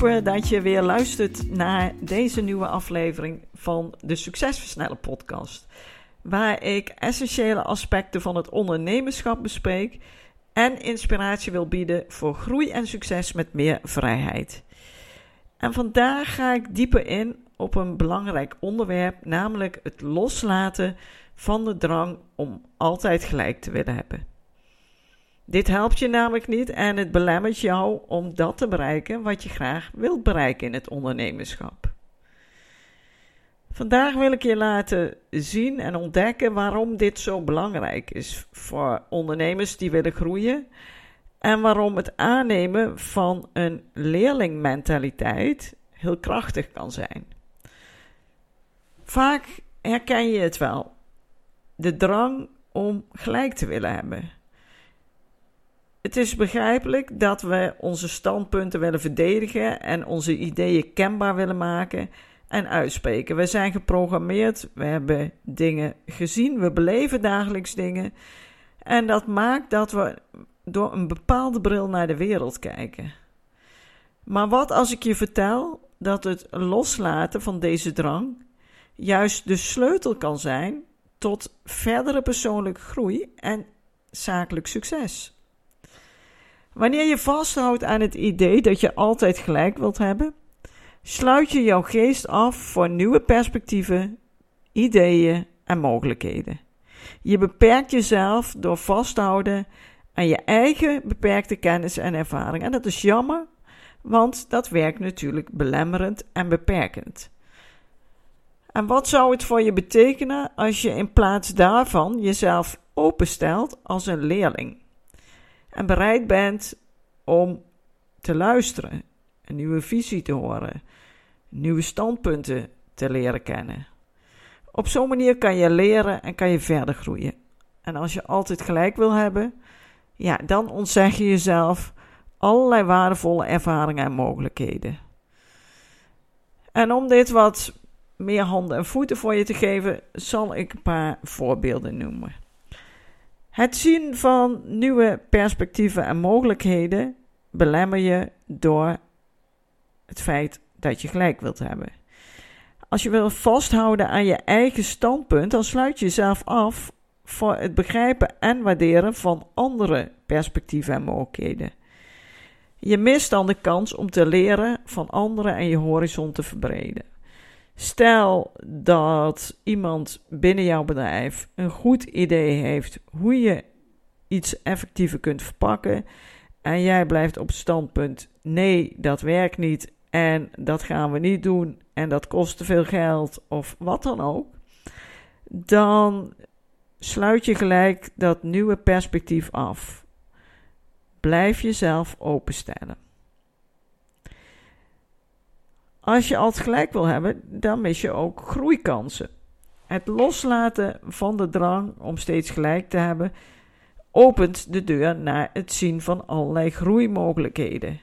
Super dat je weer luistert naar deze nieuwe aflevering van de Succesversnellen podcast. Waar ik essentiële aspecten van het ondernemerschap bespreek en inspiratie wil bieden voor groei en succes met meer vrijheid. En vandaag ga ik dieper in op een belangrijk onderwerp, namelijk het loslaten van de drang om altijd gelijk te willen hebben. Dit helpt je namelijk niet en het belemmert jou om dat te bereiken wat je graag wilt bereiken in het ondernemerschap. Vandaag wil ik je laten zien en ontdekken waarom dit zo belangrijk is voor ondernemers die willen groeien en waarom het aannemen van een leerlingmentaliteit heel krachtig kan zijn. Vaak herken je het wel, de drang om gelijk te willen hebben. Het is begrijpelijk dat we onze standpunten willen verdedigen en onze ideeën kenbaar willen maken en uitspreken. We zijn geprogrammeerd, we hebben dingen gezien, we beleven dagelijks dingen. En dat maakt dat we door een bepaalde bril naar de wereld kijken. Maar wat als ik je vertel dat het loslaten van deze drang juist de sleutel kan zijn tot verdere persoonlijke groei en zakelijk succes? Wanneer je vasthoudt aan het idee dat je altijd gelijk wilt hebben, sluit je jouw geest af voor nieuwe perspectieven, ideeën en mogelijkheden. Je beperkt jezelf door vast te houden aan je eigen beperkte kennis en ervaring. En dat is jammer, want dat werkt natuurlijk belemmerend en beperkend. En wat zou het voor je betekenen als je in plaats daarvan jezelf openstelt als een leerling? En bereid bent om te luisteren, een nieuwe visie te horen, nieuwe standpunten te leren kennen. Op zo'n manier kan je leren en kan je verder groeien. En als je altijd gelijk wil hebben, ja, dan ontzeg je jezelf allerlei waardevolle ervaringen en mogelijkheden. En om dit wat meer handen en voeten voor je te geven, zal ik een paar voorbeelden noemen. Het zien van nieuwe perspectieven en mogelijkheden belemmer je door het feit dat je gelijk wilt hebben. Als je wil vasthouden aan je eigen standpunt, dan sluit je jezelf af voor het begrijpen en waarderen van andere perspectieven en mogelijkheden. Je mist dan de kans om te leren van anderen en je horizon te verbreden. Stel dat iemand binnen jouw bedrijf een goed idee heeft hoe je iets effectiever kunt verpakken. En jij blijft op het standpunt: nee, dat werkt niet. En dat gaan we niet doen. En dat kost te veel geld. Of wat dan ook. Dan sluit je gelijk dat nieuwe perspectief af. Blijf jezelf openstellen. Als je altijd gelijk wil hebben, dan mis je ook groeikansen. Het loslaten van de drang om steeds gelijk te hebben, opent de deur naar het zien van allerlei groeimogelijkheden.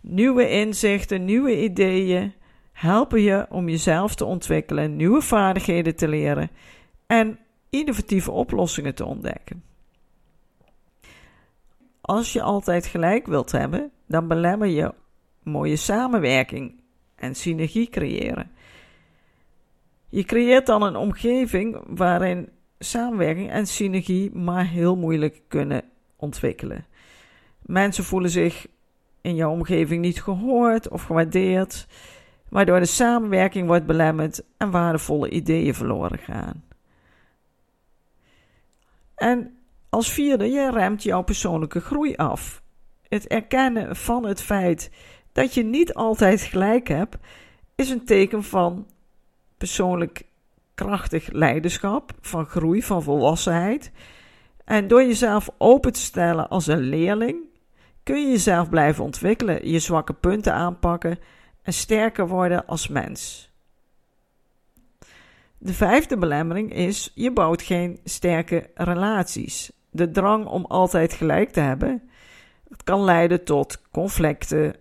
Nieuwe inzichten, nieuwe ideeën helpen je om jezelf te ontwikkelen, nieuwe vaardigheden te leren en innovatieve oplossingen te ontdekken. Als je altijd gelijk wilt hebben, dan belemmer je mooie samenwerking en synergie creëren. Je creëert dan een omgeving waarin samenwerking en synergie maar heel moeilijk kunnen ontwikkelen. Mensen voelen zich in jouw omgeving niet gehoord of gewaardeerd, waardoor de samenwerking wordt belemmerd en waardevolle ideeën verloren gaan. En als vierde, je remt jouw persoonlijke groei af. Het erkennen van het feit dat je niet altijd gelijk hebt, is een teken van persoonlijk krachtig leiderschap, van groei, van volwassenheid. En door jezelf open te stellen als een leerling, kun je jezelf blijven ontwikkelen, je zwakke punten aanpakken en sterker worden als mens. De vijfde belemmering is: je bouwt geen sterke relaties. De drang om altijd gelijk te hebben, dat kan leiden tot conflicten,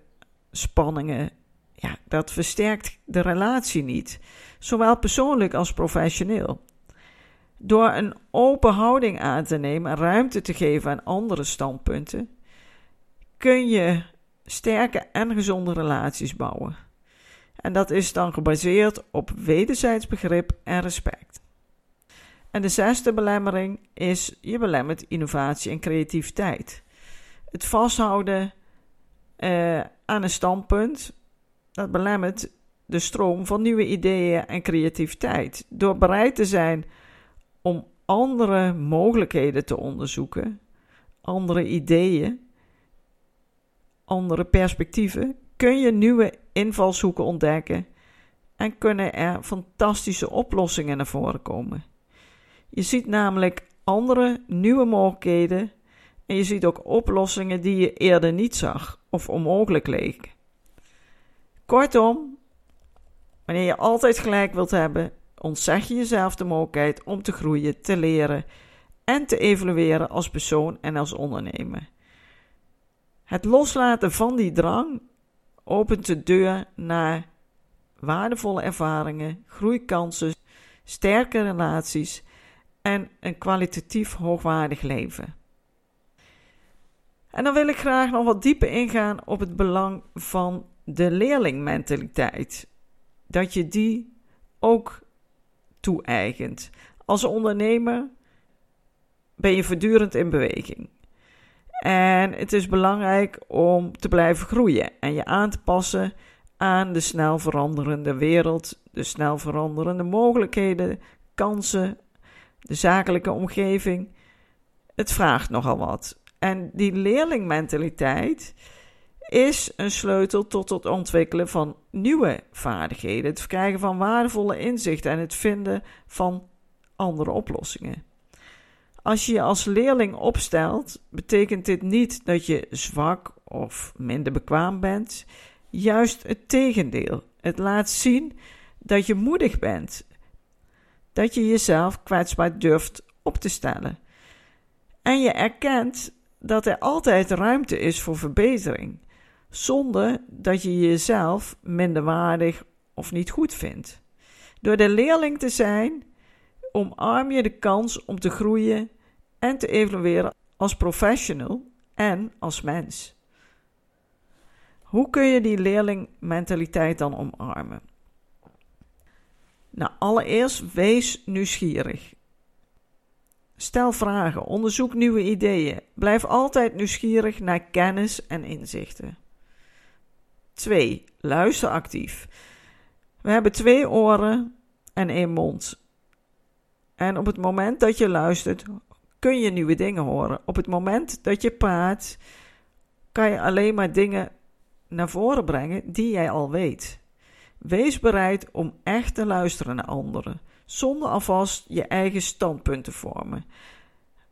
spanningen. Ja, dat versterkt de relatie niet, zowel persoonlijk als professioneel. Door een open houding aan te nemen en ruimte te geven aan andere standpunten, kun je sterke en gezonde relaties bouwen. En dat is dan gebaseerd op wederzijds begrip en respect. En de zesde belemmering is: je belemmert innovatie en creativiteit. Het vasthouden uh, aan een standpunt, dat belemmert de stroom van nieuwe ideeën en creativiteit. Door bereid te zijn om andere mogelijkheden te onderzoeken, andere ideeën, andere perspectieven, kun je nieuwe invalshoeken ontdekken en kunnen er fantastische oplossingen naar voren komen. Je ziet namelijk andere nieuwe mogelijkheden en je ziet ook oplossingen die je eerder niet zag of onmogelijk leken. Kortom, wanneer je altijd gelijk wilt hebben, ontzeg je jezelf de mogelijkheid om te groeien, te leren en te evolueren als persoon en als ondernemer. Het loslaten van die drang opent de deur naar waardevolle ervaringen, groeikansen, sterke relaties en een kwalitatief hoogwaardig leven. En dan wil ik graag nog wat dieper ingaan op het belang van de leerlingmentaliteit. Dat je die ook toe-eigent. Als ondernemer ben je voortdurend in beweging. En het is belangrijk om te blijven groeien en je aan te passen aan de snel veranderende wereld, de snel veranderende mogelijkheden, kansen, de zakelijke omgeving. Het vraagt nogal wat. En die leerlingmentaliteit is een sleutel tot het ontwikkelen van nieuwe vaardigheden, het verkrijgen van waardevolle inzichten en het vinden van andere oplossingen. Als je je als leerling opstelt, betekent dit niet dat je zwak of minder bekwaam bent. Juist het tegendeel. Het laat zien dat je moedig bent. Dat je jezelf kwetsbaar durft op te stellen. En je erkent dat er altijd ruimte is voor verbetering, zonder dat je jezelf minderwaardig of niet goed vindt. Door de leerling te zijn, omarm je de kans om te groeien en te evolueren als professional en als mens. Hoe kun je die leerlingmentaliteit dan omarmen? Nou, allereerst wees nieuwsgierig. Stel vragen, onderzoek nieuwe ideeën. Blijf altijd nieuwsgierig naar kennis en inzichten. 2. Luister actief. We hebben twee oren en één mond. En op het moment dat je luistert, kun je nieuwe dingen horen. Op het moment dat je praat, kan je alleen maar dingen naar voren brengen die jij al weet. Wees bereid om echt te luisteren naar anderen, zonder alvast je eigen standpunt te vormen.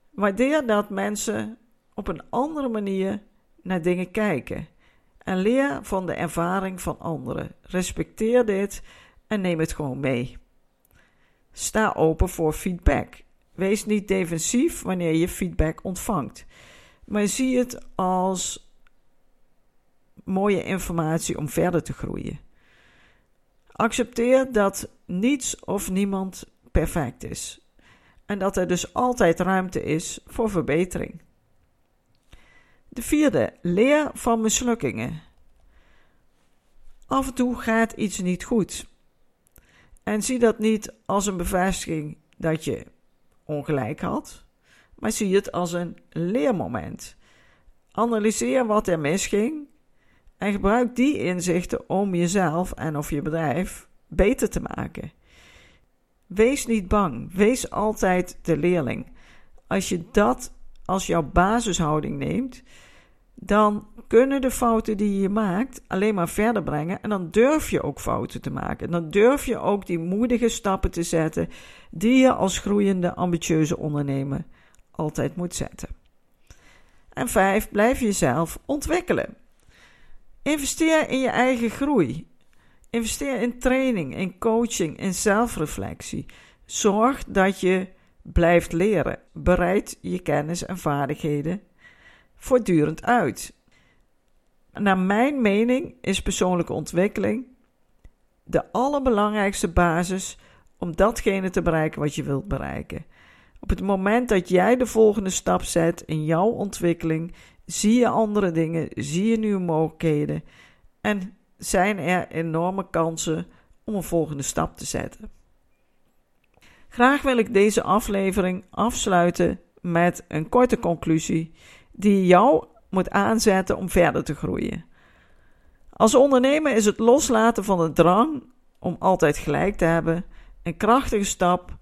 Waardeer dat mensen op een andere manier naar dingen kijken en leer van de ervaring van anderen. Respecteer dit en neem het gewoon mee. Sta open voor feedback. Wees niet defensief wanneer je feedback ontvangt, maar zie het als mooie informatie om verder te groeien. Accepteer dat niets of niemand perfect is en dat er dus altijd ruimte is voor verbetering. De vierde, leer van mislukkingen. Af en toe gaat iets niet goed. En zie dat niet als een bevestiging dat je ongelijk had, maar zie het als een leermoment. Analyseer wat er misging en gebruik die inzichten om jezelf en of je bedrijf beter te maken. Wees niet bang, wees altijd de leerling. Als je dat als jouw basishouding neemt, dan kunnen de fouten die je maakt alleen maar verder brengen. En dan durf je ook fouten te maken. En dan durf je ook die moedige stappen te zetten die je als groeiende, ambitieuze ondernemer altijd moet zetten. En vijf, blijf jezelf ontwikkelen. Investeer in je eigen groei. Investeer in training, in coaching, in zelfreflectie. Zorg dat je blijft leren. Bereid je kennis en vaardigheden voortdurend uit. Naar mijn mening is persoonlijke ontwikkeling de allerbelangrijkste basis om datgene te bereiken wat je wilt bereiken. Op het moment dat jij de volgende stap zet in jouw ontwikkeling, zie je andere dingen, zie je nieuwe mogelijkheden en zijn er enorme kansen om een volgende stap te zetten. Graag wil ik deze aflevering afsluiten met een korte conclusie die jou moet aanzetten om verder te groeien. Als ondernemer is het loslaten van de drang om altijd gelijk te hebben een krachtige stap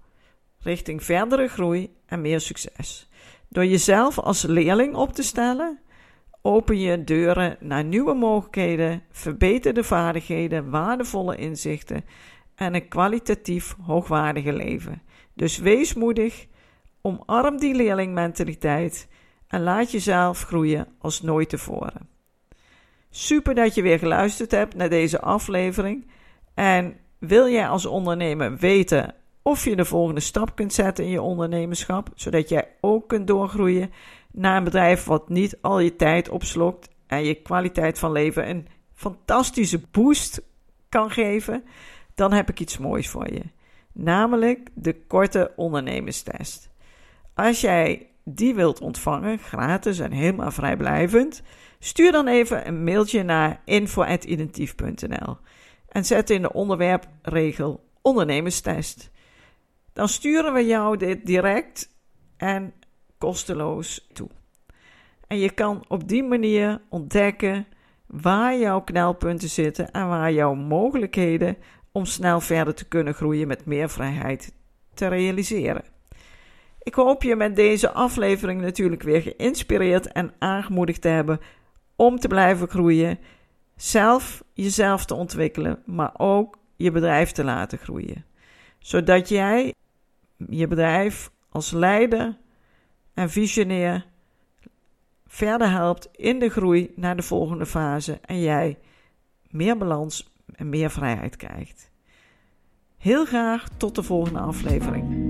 richting verdere groei en meer succes. Door jezelf als leerling op te stellen, open je deuren naar nieuwe mogelijkheden, verbeterde vaardigheden, waardevolle inzichten en een kwalitatief hoogwaardige leven. Dus wees moedig, omarm die leerlingmentaliteit en laat jezelf groeien als nooit tevoren. Super dat je weer geluisterd hebt naar deze aflevering. En wil jij als ondernemer weten of je de volgende stap kunt zetten in je ondernemerschap, zodat jij ook kunt doorgroeien naar een bedrijf wat niet al je tijd opslokt en je kwaliteit van leven een fantastische boost kan geven, dan heb ik iets moois voor je. Namelijk de korte ondernemerstest. Als jij die wilt ontvangen, gratis en helemaal vrijblijvend, stuur dan even een mailtje naar info.identief.nl en zet in de onderwerpregel ondernemerstest. Dan sturen we jou dit direct en kosteloos toe. En je kan op die manier ontdekken waar jouw knelpunten zitten en waar jouw mogelijkheden om snel verder te kunnen groeien met meer vrijheid te realiseren. Ik hoop je met deze aflevering natuurlijk weer geïnspireerd en aangemoedigd te hebben om te blijven groeien, zelf jezelf te ontwikkelen, maar ook je bedrijf te laten groeien. Zodat jij je bedrijf als leider en visionair verder helpt in de groei naar de volgende fase en jij meer balans en meer vrijheid krijgt. Heel graag tot de volgende aflevering.